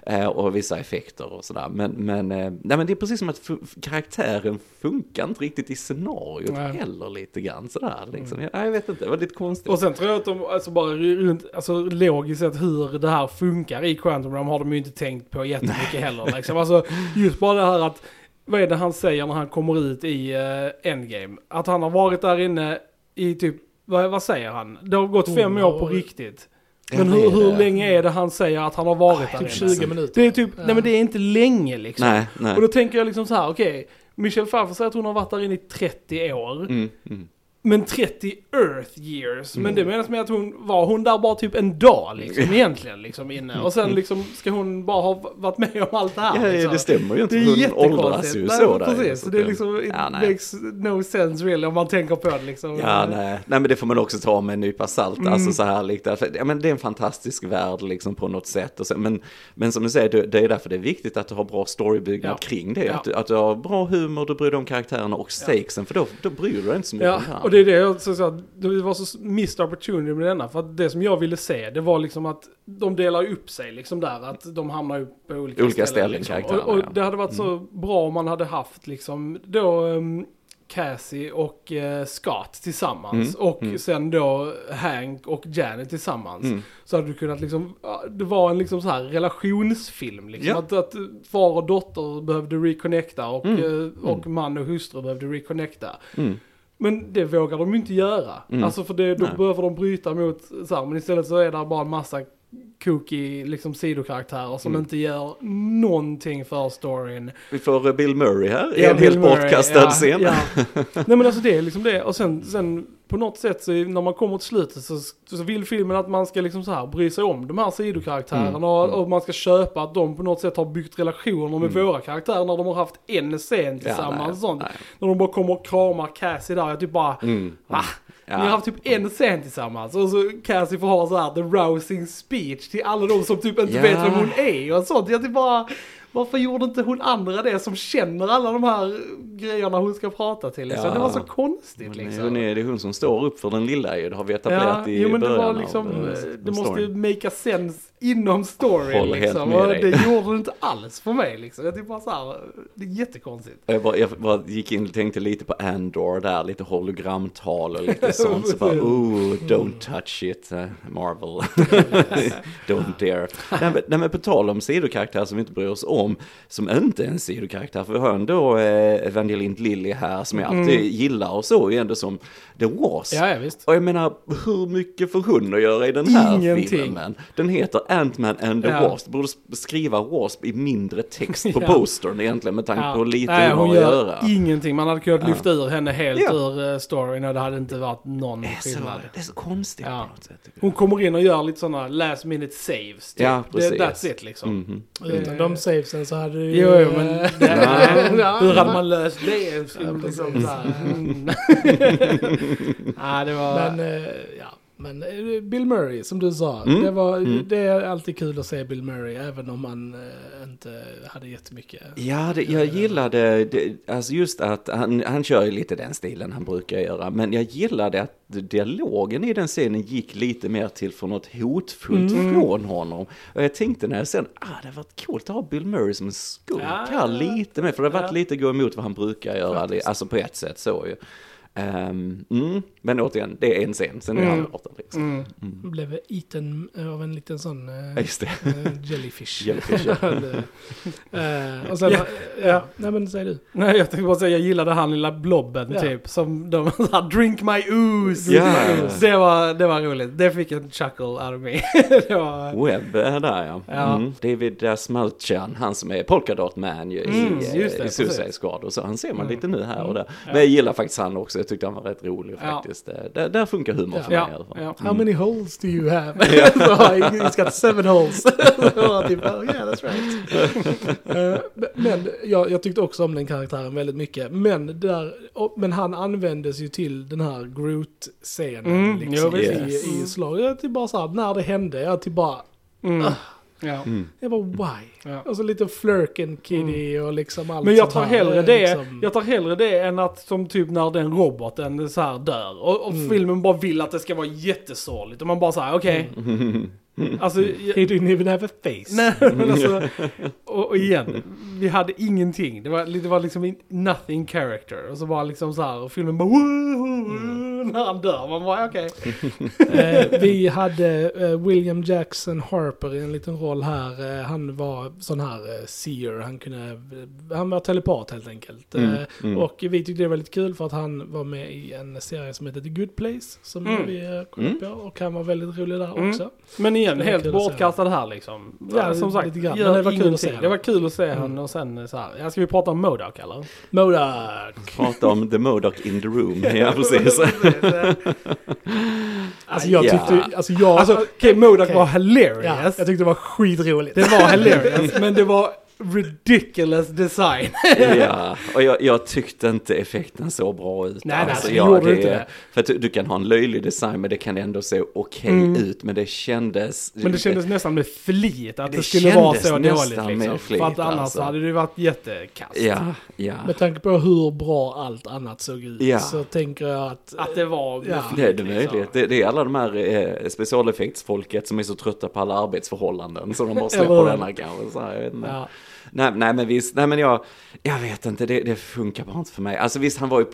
C: Men, eh, och vissa effekter och sådär. Men, men, eh, nej, men det är precis som att karaktären funkar inte riktigt i scenariot
B: Nej.
C: heller lite grann sådär. Liksom. Jag, jag vet inte, det var lite konstigt.
B: Och sen tror jag att de, alltså bara runt, alltså logiskt sett hur det här funkar i Quantum Realm har de ju inte tänkt på jättemycket heller. Liksom. Alltså just bara det här att, vad är det han säger när han kommer ut i uh, Endgame? Att han har varit där inne i typ, vad, vad säger han? Det har gått fem
A: Oh,
B: år på riktigt. Men hur, hur länge är det han säger att han har varit där
A: Typ
B: inne?
A: 20 minuter.
B: Det är typ,
A: Ja.
B: nej men det är inte länge liksom.
C: Nej, nej.
B: Och då tänker jag liksom så här, okej, Michelle Pfeiffer säger att hon har varit där inne i 30 år.
C: Mm, mm.
B: Men 30 Earth years. Men
C: Mm.
B: det menas med att hon var hon där bara typ en dag liksom *laughs* egentligen liksom inne. Och sen liksom ska hon bara ha varit med om allt det här.
C: Ja,
B: liksom.
C: det stämmer ju inte.
B: Det är
C: hon åldras ju
B: Nej,
C: så
B: men
C: där.
B: precis. Så det är liksom, it
C: Ja,
B: makes no sense really om man tänker på det liksom.
C: Ja, nej. nej, men det får man också ta med en nypa salt.
B: Mm.
C: Alltså så här likt, för, ja, men det är en fantastisk värld liksom på något sätt. Och så, men, men som du säger, det, det är därför det är viktigt att du har bra storybyggnad
B: Ja.
C: kring det.
B: Ja.
C: Att, du, att du har bra humor, du bryr dig om karaktärerna och stakesen, för då, då bryr du dig inte så mycket
B: Ja,
C: om det här.
B: Och det är det jag så, att det var så missed opportunity med denna. För att det som jag ville se, det var liksom att de delar upp sig liksom där. Att de hamnar ju på olika,
C: Olika ställen,
B: liksom. och, och
C: ja. Mm.
B: det hade varit så bra om man hade haft liksom då um, Cassie och eh, Scott tillsammans.
C: Mm,
B: Och
C: mm.
B: sen då Hank och Janet tillsammans.
C: Mm.
B: Så hade du kunnat liksom, det var en liksom så här relationsfilm liksom.
C: Ja.
B: Att, att far och dotter behövde reconnecta och,
C: Mm,
B: eh, och man och hustru behövde reconnecta. Men det vågar de ju inte göra.
C: Mm.
B: Alltså för det, då
C: Nej.
B: behöver de bryta mot så här, men istället så är det bara en massa kooky liksom sidokaraktärer som
C: Mm.
B: inte gör någonting för storyn.
C: Vi får eh, Bill Murray här i
B: Ja,
C: en
B: Bill
C: helt
B: Murray,
C: bortkastad
B: ja,
C: scen.
B: Ja. *laughs* Nej men alltså det är liksom det. Och sen, sen på något sätt så är- när man kommer till slutet så, så vill filmen att man ska liksom så här bry sig om de här sidokaraktärerna
C: Mm,
B: och,
C: mm.
B: och man ska köpa att de på något sätt har byggt relationer med
C: Mm.
B: våra karaktärer när de har haft en scen tillsammans
C: nej,
B: och sånt.
C: nej.
B: När de bara kommer och kramar Cassie där, jag typ bara
C: Mm.
B: Va?
C: Ja.
B: Ni har haft typ en scen tillsammans och så Cassie får ha så här the rousing speech till alla de som typ inte
C: Ja.
B: vet vem hon är och sånt. Jag typ bara, varför gjorde inte hon andra det som känner alla de här grejerna hon ska prata till? Liksom?
C: Ja.
B: Det var så konstigt liksom.
C: hon är, det är hon som står upp för den lilla ju, det har vi etablerat
B: Ja,
C: i
B: jo men det
C: början
B: var
C: av,
B: liksom,
C: eh,
B: det måste
C: storyn.
B: ju make a sense inom storyn liksom. Och det gjorde det inte alls för mig liksom. Jag bara så här, det är jättekonstigt.
C: Jag, bara, jag bara gick in och tänkte lite på Andor där, lite hologramtal och lite *laughs* sånt. Så bara, oh, don't touch it, eh, Marvel. *laughs* *laughs* don't dare. Nej men, nej men på tal om sidokaraktärer som vi inte bryr oss om om som inte är en sidokaraktär. För vi har ändå eh, Evangeline Lilly här som jag alltid gillar och så, är ändå som The Wasp.
B: Ja, ja, visst.
C: Och jag menar, hur mycket får hon att göra i den här
B: Ingenting.
C: filmen? Den heter Ant-Man and the
B: Ja.
C: Wasp. Borde skriva Wasp i mindre text på *laughs*
B: Ja.
C: postern egentligen med tanke på hur lite
B: Nej,
C: hon
B: hon
C: har att
B: gör
C: göra.
B: ingenting. Man hade kunnat lyfta ur henne helt
C: Ja.
B: ur eh, storyn och det hade inte varit någon
C: Det är, så,
B: skillnad.
C: det är så konstigt
B: Ja.
C: på något sätt.
B: Hon kommer in och gör lite sådana last minute saves. Typ.
C: Ja, precis.
B: det, that's it liksom.
C: Mhm.
A: Utan de savesen så hade du
B: Jo, jo, men *laughs* det, *laughs*
A: Ja.
B: hur hade man löst det?
A: Ja,
B: liksom, så här. *laughs* Ja, det var...
A: Men, eh, ja. Men eh, Bill Murray, som du sa,
C: Mm.
A: det, var,
C: Mm.
A: det är alltid kul att se Bill Murray, även om han eh, inte hade jättemycket.
C: Ja, det, jag gillade det, alltså just att han, han kör ju lite den stilen han brukar göra, men jag gillade att dialogen i den scenen gick lite mer till för något hotfullt
B: Mm.
C: från honom. Och jag tänkte när jag sen, ah det har varit coolt att ha Bill Murray som en skurk
B: Ja,
C: här lite mer, för det har varit
B: ja.
C: lite gå emot vad han brukar göra,
A: Faktiskt.
C: alltså på ett sätt så ju. Ehm, mm, men återigen, det är en scen, sen är
B: Mm.
C: han borta liksom.
B: Mm.
A: Han blev iten av en liten sån
C: det.
A: eh, jellyfish. *laughs*
C: Jellyfish, ja.
A: Eh, och sen,
B: Ja.
A: ja. ja, nej men säg du.
B: Nej, jag tänkte bara säga, jag gillade han lilla blobben
A: Ja.
B: typ. Som de *laughs* sa, drink my ooze.
C: Ja.
B: Det, var, det var roligt. Det fick en chuckle out of me. *laughs* det var...
C: Webb är där ja.
B: Ja.
C: Mm. David Smalchan, han som är Polka Dot Man ju,
B: Mm,
C: i,
B: just det,
C: i Suicide. Squad och så. Han ser man
B: Mm.
C: lite nu här och där.
B: Ja.
C: Men jag gillar faktiskt han också, jag tyckte han var rätt rolig
B: Ja.
C: faktiskt. Eh, Där, där funkar humor för
B: Ja,
C: mig i alla fall.
B: ja.
A: How many holes do you have? *laughs* *laughs* He's got seven holes. *laughs* Typ, oh, yeah, that's right. Eh, men jag, jag tyckte också om den karaktären väldigt mycket. Men, där, men han användes ju till den här Groot-scenen.
B: Mm,
A: liksom,
B: jo,
A: i, i slaget. Jag till bara så här, när det hände, jag till bara,
B: Mm. Ja.
C: Mm.
A: jag bara why?
B: Ja.
A: Och så lite flirken kitty och liksom allt
B: Men jag tar hellre det,
A: liksom-
B: jag tar hellre det än att som typ när den roboten så här dör. Och, och filmen bara vill att det ska vara jättesorgligt. Och man bara säger okej. *laughs* Alltså, jag,
A: He didn't even have a face.
B: nej men alltså. *laughs* Och, och igen, vi hade ingenting. Det var, det var liksom in- nothing character. Och så bara liksom så här, och filmen bara "Woo!" när han dör. Man bara okej. *laughs*
A: Eh, vi hade eh, William Jackson Harper i en liten roll här. Eh, han var sån här eh, seer, han kunde, eh, han var telepat helt enkelt.
C: Mm,
A: Eh,
C: mm.
A: Och vi tyckte det var väldigt kul för att han var med i en serie som heter The Good Place, som
B: Mm.
A: vi eh, kollade
C: Mm.
A: på. Och han var väldigt rolig där
B: Mm.
A: också.
B: Men igen,
A: Det var
B: helt bortkastad här liksom.
A: Ja,
B: som sagt,
A: lite grann. Men det var kul att se
B: Det var kul att se
A: Mm.
B: honom och sen så här. Ja, ska vi prata om Modoc eller?
A: Modoc!
C: Prata om The Modoc in the room, *laughs* ja precis.
A: Alltså jag
C: Ja.
A: tyckte, alltså jag...
B: Alltså, okej, Modoc
A: Okej.
B: var
A: ja,
B: hilarious.
A: jag tyckte det var skitroligt.
B: Det var *laughs* hilarious, men det var ridiculous design.
C: ja, och jag, jag tyckte inte effekten så bra ut.
B: Nej, nej, det
C: ja,
B: gjorde inte det.
C: För att du, du kan ha en löjlig design men det kan ändå se okej
B: Mm.
C: ut. Men det kändes...
B: Men det kändes nästan med flit att det,
C: Det
B: skulle vara så dåligt
C: med
B: liksom.
C: flit,
B: För att annars
C: alltså.
B: hade det varit jättekast.
C: Ja, ja.
A: Med tanke på hur bra allt annat såg ut
C: Ja.
A: så tänker jag att...
B: Att det var
A: Ja.
B: flit,
C: Det är det
B: liksom.
C: möjligt. Det, det är alla de här eh, specialeffektsfolket som är så trötta på alla arbetsförhållanden så de bara *laughs* släpper denna kanske. Så här, jag vet inte.
A: Ja.
C: Nej, nej men visst, nej men jag, jag vet inte, det, det funkar bara inte för mig. Alltså visst, han var ju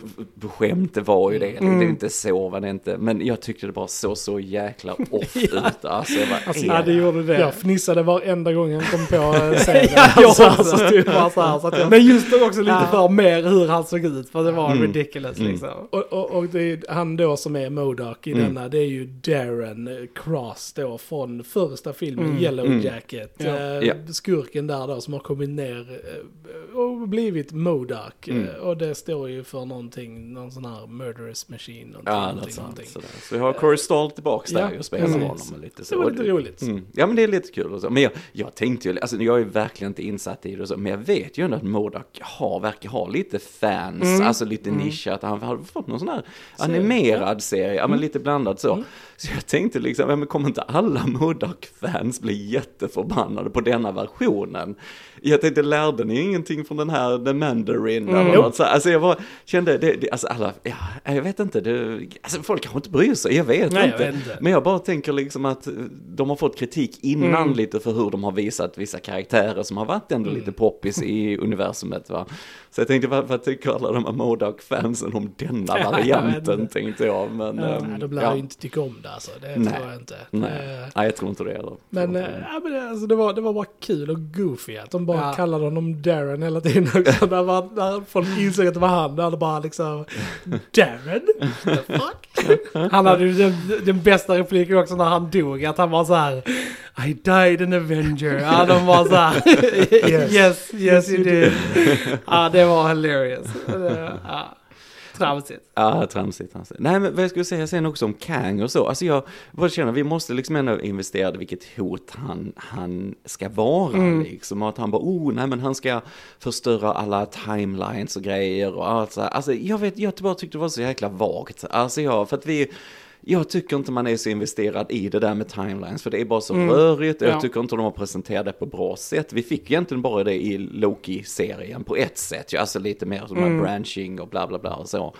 C: på, skämt, det var ju det.
B: Mm.
C: Det är inte så, var det inte. Men jag tyckte det bara så så jäkla off *laughs* ut. Alltså, jag bara,
A: Alltså,
B: Ja, det gjorde det.
A: Jag fnissade varenda gång han kom på eh, *laughs* scenen.
B: Ja,
A: Alltså, alltså, så här, så jag, *laughs*
B: Men just då också lite
A: Ja.
B: för mer hur han såg ut. För det var
C: Mm.
B: ridiculous
C: Mm.
B: liksom.
A: och, och, och det är han då som är Modoc i
C: Mm.
A: denna, det är ju Darren Cross då från första filmen
B: Mm.
A: Yellow
C: Mm.
A: Jacket.
B: Ja.
C: Ja.
A: Skurken där då som har kommit ner eh, och blivit Modoc.
C: Mm.
A: Eh, Och det står ju för någonting, någon sån här murderous machine. Någonting,
C: Ja,
A: någonting,
C: sånt.
A: någonting.
C: Sådär. Så vi har Corey Stoll tillbaks där
A: Ja,
C: och spelar
A: precis.
C: honom lite så.
A: Det var lite roligt.
C: Mm. Ja men det är lite kul och så. Men jag, jag tänkte ju, alltså jag är verkligen inte insatt i det och så, men jag vet ju ändå att Modoc har, verkar ha lite fans,
B: Mm.
C: alltså lite
B: Mm.
C: nischat. Han har fått någon sån här animerad serie, ja men lite blandat så.
A: Mm.
C: Så jag tänkte liksom, ja, men kommer inte alla Modoc-fans bli jätteförbannade på denna versionen? Jag tänkte, lärde ni ingenting från den här The Mandarin
B: Mm.
C: eller något så? Alltså jag bara kände, det, det, alltså alla, ja, jag vet inte, det, alltså folk kanske inte bryr sig, jag vet
B: Nej, jag
C: inte.
B: vet inte.
C: Men jag bara tänker liksom att de har fått kritik innan
B: Mm.
C: lite för hur de har visat vissa karaktärer som har varit ändå lite poppis i universumet va. Så jag tänkte, vad, vad tycker alla de här Modoc-fansen om denna
A: Ja,
C: varianten, tänkte jag. Men,
A: Ja,
C: ehm,
A: de lär
C: ja.
A: ju inte tycka om det alltså, det
C: Nej.
A: tror jag inte.
C: Nej.
A: Eh,
C: Nej, jag tror inte det heller.
A: Men, eh, ja, men det, alltså, det, var, det var bara kul och goofy att de bara
B: Ja.
A: kallade honom Darren hela tiden också. när, man, när folk insåg att det var han, där det bara liksom Darren? The fuck? *laughs*
B: Han hade ju den, den bästa repliken också när han dog, att han var så här I died an Avenger. Ja, de var så här *laughs* yes, yes, yes you did. Ja, det var hilarious. Ja, tramsigt.
C: Ja, tramsigt, tramsigt. Nej, men vad jag skulle säga sen också om Kang och så. Alltså jag bara känner, vi måste liksom ändå investera i vilket hot han, han ska vara
B: Mm.
C: liksom. Och att han bara, oh, nej men han ska förstöra alla timelines och grejer och allt så här. Alltså jag vet, jag bara tyckte det var så jäkla vagt. Alltså jag, för att vi, jag tycker inte man är så investerad i det där med timelines, för det är bara så
B: Mm.
C: rörigt jag
B: Ja.
C: tycker inte de har presenterat det på bra sätt. Vi fick egentligen bara det i Loki-serien på ett sätt, ju. alltså lite mer som
B: Mm.
C: branching och bla bla bla och så.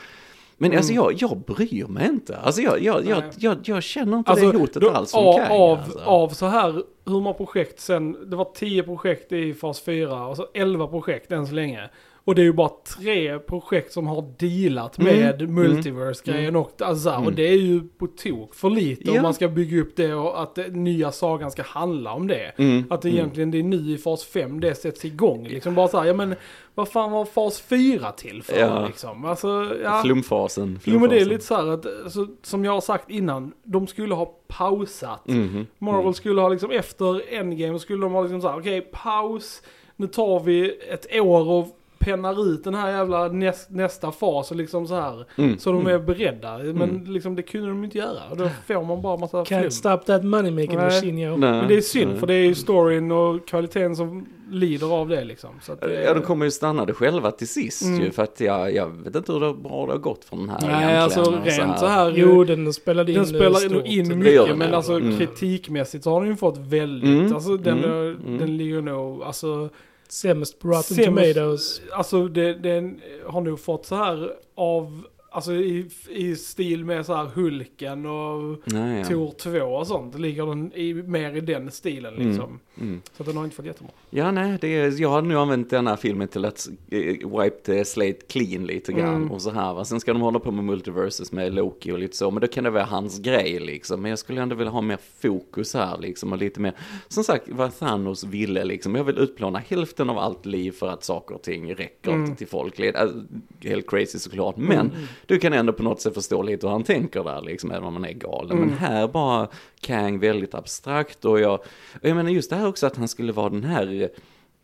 C: Men alltså jag, jag bryr mig inte. Alltså jag, jag, jag, jag, jag känner inte
B: Alltså,
C: det hotet
B: då-
C: alls
B: av,
C: Kang.
B: av,
C: alltså.
B: av så här, hur många projekt sen, det var 10 projekt i fas 4 och så 11 projekt än så länge. Och det är ju bara tre projekt som har dealat
C: Mm.
B: med multiverse-grejen och, alltså, så här, och
C: Mm.
B: det är ju på tok för lite
C: Ja.
B: om man ska bygga upp det och att det, nya sagan ska handla om det.
C: Mm,
B: Att det
C: mm.
B: egentligen det är nu i fas 5 det sätts igång. Liksom bara så här, ja men vad fan var fas 4 till för
C: Ja.
B: liksom? Alltså, ja.
C: Flumfasen.
B: Jo men det är lite så här att, alltså, som jag har sagt innan, de skulle ha pausat.
C: Mhm,
B: Marvel
C: mm.
B: skulle ha liksom efter Endgame skulle de ha liksom så här, okej paus, nu tar vi ett år och pennar ut den här jävla näst, nästa fas och liksom så här.
C: Mm,
B: Så de
C: mm.
B: är beredda. Men liksom det kunde de inte göra. Och då får man bara massa flum.
A: Can't stop that money making
B: Nej.
A: machine yo.
C: Nej,
B: Men det är synd
C: nej.
B: för det är ju storyn och kvaliteten som lider av det liksom. Så att det,
C: Ja, de kommer ju stanna det själva till sist
B: Mm.
C: ju, för att jag, jag vet inte hur det, bra det har gått från den här
B: Nej
C: egentligen,
B: alltså rent så här.
A: Jo, den spelade in
B: Den spelar nog in mycket men alltså
C: Mm.
B: kritikmässigt så har den ju fått väldigt,
C: Mm.
B: alltså den,
C: Mm. Mm.
B: den ligger nog, alltså
A: Sämst på Rotten
B: Sämst-
A: Tomatoes.
B: Alltså det, den har nog fått så här av, alltså i, i stil med så här Hulken och
C: Nej, ja.
B: Tor 2 och sånt. Ligger den i, mer i den stilen
C: Mm.
B: liksom.
C: Mm.
B: Så att den har inte fått jättebra.
C: Ja, nej, det är, jag har nu använt den här filmen till att eh, wipe the slate clean lite grann
B: Mm.
C: och så här. Va? Sen ska de hålla på med multiverses med Loki och lite så, men då kan det vara hans grej liksom. Men jag skulle ändå vilja ha mer fokus här liksom och lite mer, som sagt, vad Thanos ville liksom. Jag vill utplåna hälften av allt liv för att saker och ting räcker
B: Mm.
C: till folk. Alltså, helt crazy såklart, men du kan ändå på något sätt förstå lite hur han tänker där liksom, även om han är galen. Men här bara Kang väldigt abstrakt och jag, och jag menar just det här också att han skulle vara den här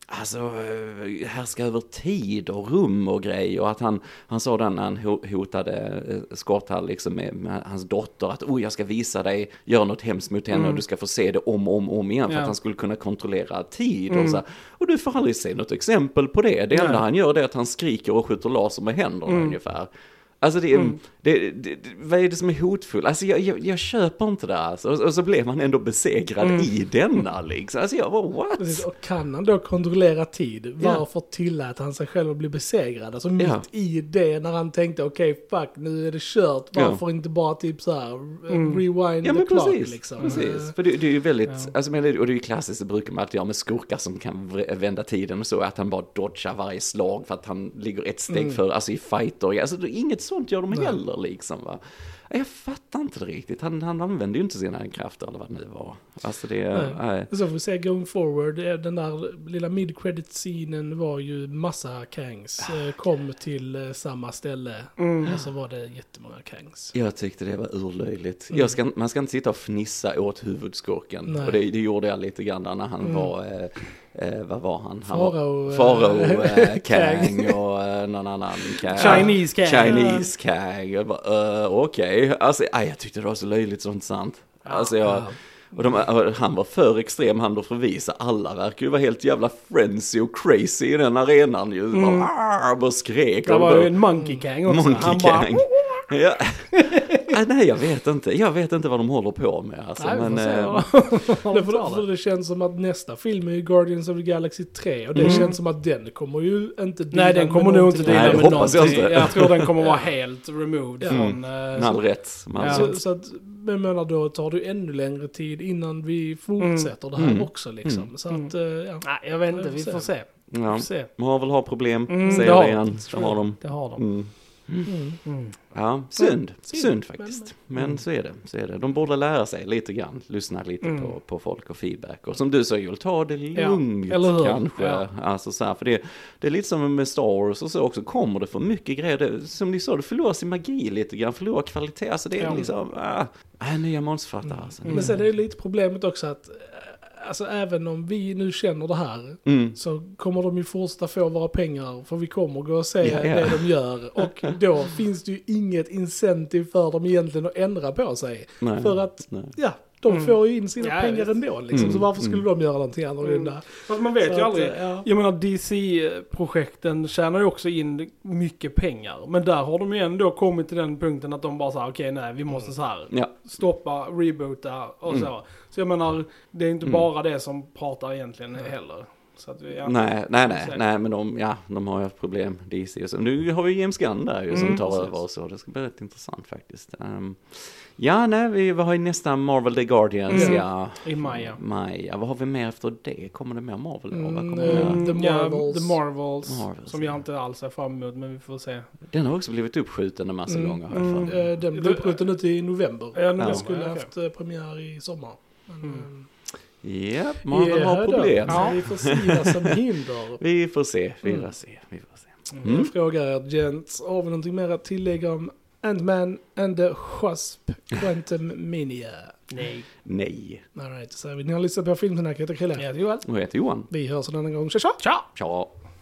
C: Alltså, eh, härska över tid och rum och grej och att han, han sa den när han ho- hotade eh, Scott här liksom med, med hans dotter att oh jag ska visa dig, göra något hemskt mot henne och du ska få se det om och om, om igen för
B: Ja.
C: att han skulle kunna kontrollera tid och
B: Mm.
C: så här. Och du får aldrig se något exempel på det. Det enda
B: Nej.
C: han gör det är att han skriker och skjuter laser med händerna
B: Mm.
C: ungefär. Alltså det, är-
B: Mm.
C: det, det, vad är det som är hotfullt? Alltså jag, jag, jag köper inte det alltså. Och, och så blev man ändå besegrad
B: Mm.
C: i denna liksom. Alltså jag bara what?
A: Precis, och kan han då kontrollera tid, varför tillät han sig själv att bli besegrad? Alltså mitt
C: Ja.
A: i det när han tänkte okej fuck nu är det kört,
C: Ja.
A: varför inte bara typ så här
B: Mm.
A: rewind
C: Ja
A: the
C: men
A: clock
C: precis,
A: liksom.
C: precis. För det, det är ju väldigt,
A: Ja.
C: alltså men det, och det är ju klassiskt, det brukar man alltid göra med skurkar som kan vända tiden och så, att han bara dodgar varje slag för att han ligger ett steg
A: Mm.
C: för, alltså i fighter, alltså det, inget sånt gör de
A: Nej.
C: heller liksom va. Jag fattar inte det riktigt, han, han använde ju inte sina krafter eller vad det nu var. Alltså det,
A: Nej. Så får vi se going forward, eh, den där lilla mid-credit scenen var ju massa Kangs,
C: Ah,
A: eh, kom till eh, samma ställe.
B: Mm.
A: Och så var det jättemånga Kangs.
C: Jag tyckte det var urlöjligt.
A: Mm.
C: Ska, man ska inte sitta och fnissa åt huvudskurken.
A: Nej.
C: Och det, det gjorde jag lite grann när han
A: Mm.
C: var, eh, eh, vad var han? han
A: Farao,
C: Farao eh, *laughs*
A: Kang.
C: Och eh, någon annan Kang.
B: Chinese Kang.
C: Chinese Kang. Bara, Alltså, aj, jag tyckte det var så löjligt sånt sant. Alltså jag,
A: Ja.
C: och de, han var för extrem, han då för visa. Alla verkar ju vara helt jävla frenzy och crazy i den arenan ju.
B: Mm.
C: Bara, "Arr", bara skrek.
B: Det var
C: bara-
B: ju en Monkey Kang också.
C: Monkey
B: Han bara,
C: Kang. Ja. *laughs* Ah, Nej, jag vet inte. Jag vet inte vad de håller på med. Alltså,
B: Nej, vi
C: men,
B: får se
C: eh, *laughs*
A: Det, för, för det känns som att nästa film är Guardians of the Galaxy 3 och det
B: Mm.
A: känns som att den kommer ju inte
B: Nej den kommer nog inte
A: någonting.
B: dela med
C: hoppas jag
B: någonting.
C: inte.
B: Jag tror den kommer *laughs* vara helt removed
A: Ja.
B: från...
C: Mm.
B: eh,
C: med all rätt. Med all
B: Ja.
C: rätt.
A: Så, så att, men jag menar då tar det ju ännu längre tid innan vi fortsätter det här
C: Mm.
A: också liksom.
C: Mm.
A: Så att, eh, ja.
B: Nej jag vet inte, vi
A: får
B: får
A: se.
C: Ja.
B: Får se.
C: Marvel har problem,
B: Mm,
C: säger
B: det har
C: det
B: de.
C: igen. Det har de.
B: Det har de.
C: Mm.
A: Mm.
B: Mm.
C: Ja, synd.
A: synd,
C: faktiskt. Men
B: Mm.
C: så är det. Så är det. De borde lära sig lite grann. Lyssna lite på, på folk och feedback. Och som du sa Joel, ta det
B: Ja,
C: lugnt
B: hur?
C: kanske.
B: Ja.
C: Alltså så här, för det, det är lite som med Star Wars och så också. Kommer det för mycket grejer, det, som ni sa, det förlorar sin magi lite grann. Förlorar kvalitet. Alltså det är
B: Ja.
C: liksom, ah, äh, nya manusförfattare alltså.
A: Men sen är det lite problemet också att, alltså även om vi nu känner det här,
C: Mm.
A: så kommer de ju fortsätta få våra pengar, för vi kommer gå och se
C: Ja, ja.
A: det de gör. Och då finns det ju inget incentive för dem egentligen att ändra på sig.
C: Nej.
A: För att,
C: Nej.
A: ja, de
B: Mm.
A: får ju in sina
B: Ja,
A: pengar ändå liksom.
C: Mm,
A: Så varför skulle
C: mm.
A: de göra någonting annorlunda?
B: Fast man vet
A: Så
B: ju
A: att,
B: aldrig.
A: ja.
B: Jag menar DC-projekten tjänar ju också in mycket pengar. Men där har de ju ändå kommit till den punkten att de bara säger okej nej vi måste så här
C: Ja.
B: stoppa, reboota och
C: Mm.
B: så. Så jag menar, det är inte
C: Mm.
B: bara det som pratar egentligen heller. Så att vi, ja.
C: Nej, nej, nej, nej, men de, ja, de har ju haft problem, DC och så. Nu har vi James Gunn där ju som
B: Mm,
C: tar
B: precis.
C: över och så. Det ska bli rätt intressant faktiskt. Ehm, ja, nej, vi, vi har ju nästa Marvel The Guardians,
B: Mm.
C: ja.
B: I maj ja.
C: Maj, ja, vad har vi mer efter det? Kommer det mer Marvel då?
A: Mm,
C: kommer det?
B: Mm,
A: The
B: ja,
A: Marvels.
B: The Marvels.
C: Marvels,
B: Som
C: ja.
B: jag inte alls är fram emot men vi får se.
C: Den har också blivit uppskjuten en massa
A: Mm,
C: gånger jag
B: mm.
A: Eh, Den blev uppskjuten ut i november.
B: Ja, nu
C: Ja.
A: Den skulle
B: okej.
A: haft eh, premiär i sommar. Men,
B: Mm.
C: Japp, Marvel
A: ja,
C: har
A: då.
C: problem.
A: Så vi får se vad som *laughs* hinder.
C: Vi får se, vi får
A: Mm.
C: se, vi får se.
B: Mm.
C: Mm.
A: Jag frågar er gents, har vi någonting mer att tillägga om Ant-Man and the Wasp Quantum *laughs* Mania?
B: Nej.
C: Nej.
A: Alright, så säger vi. Ni har lyssnat på Filmsnack, jag heter Chrille.
B: Ja, det är väl.
C: Och jag heter Johan.
A: Vi hörs en annan gång. Tja tja!
B: Ciao!
C: Ciao.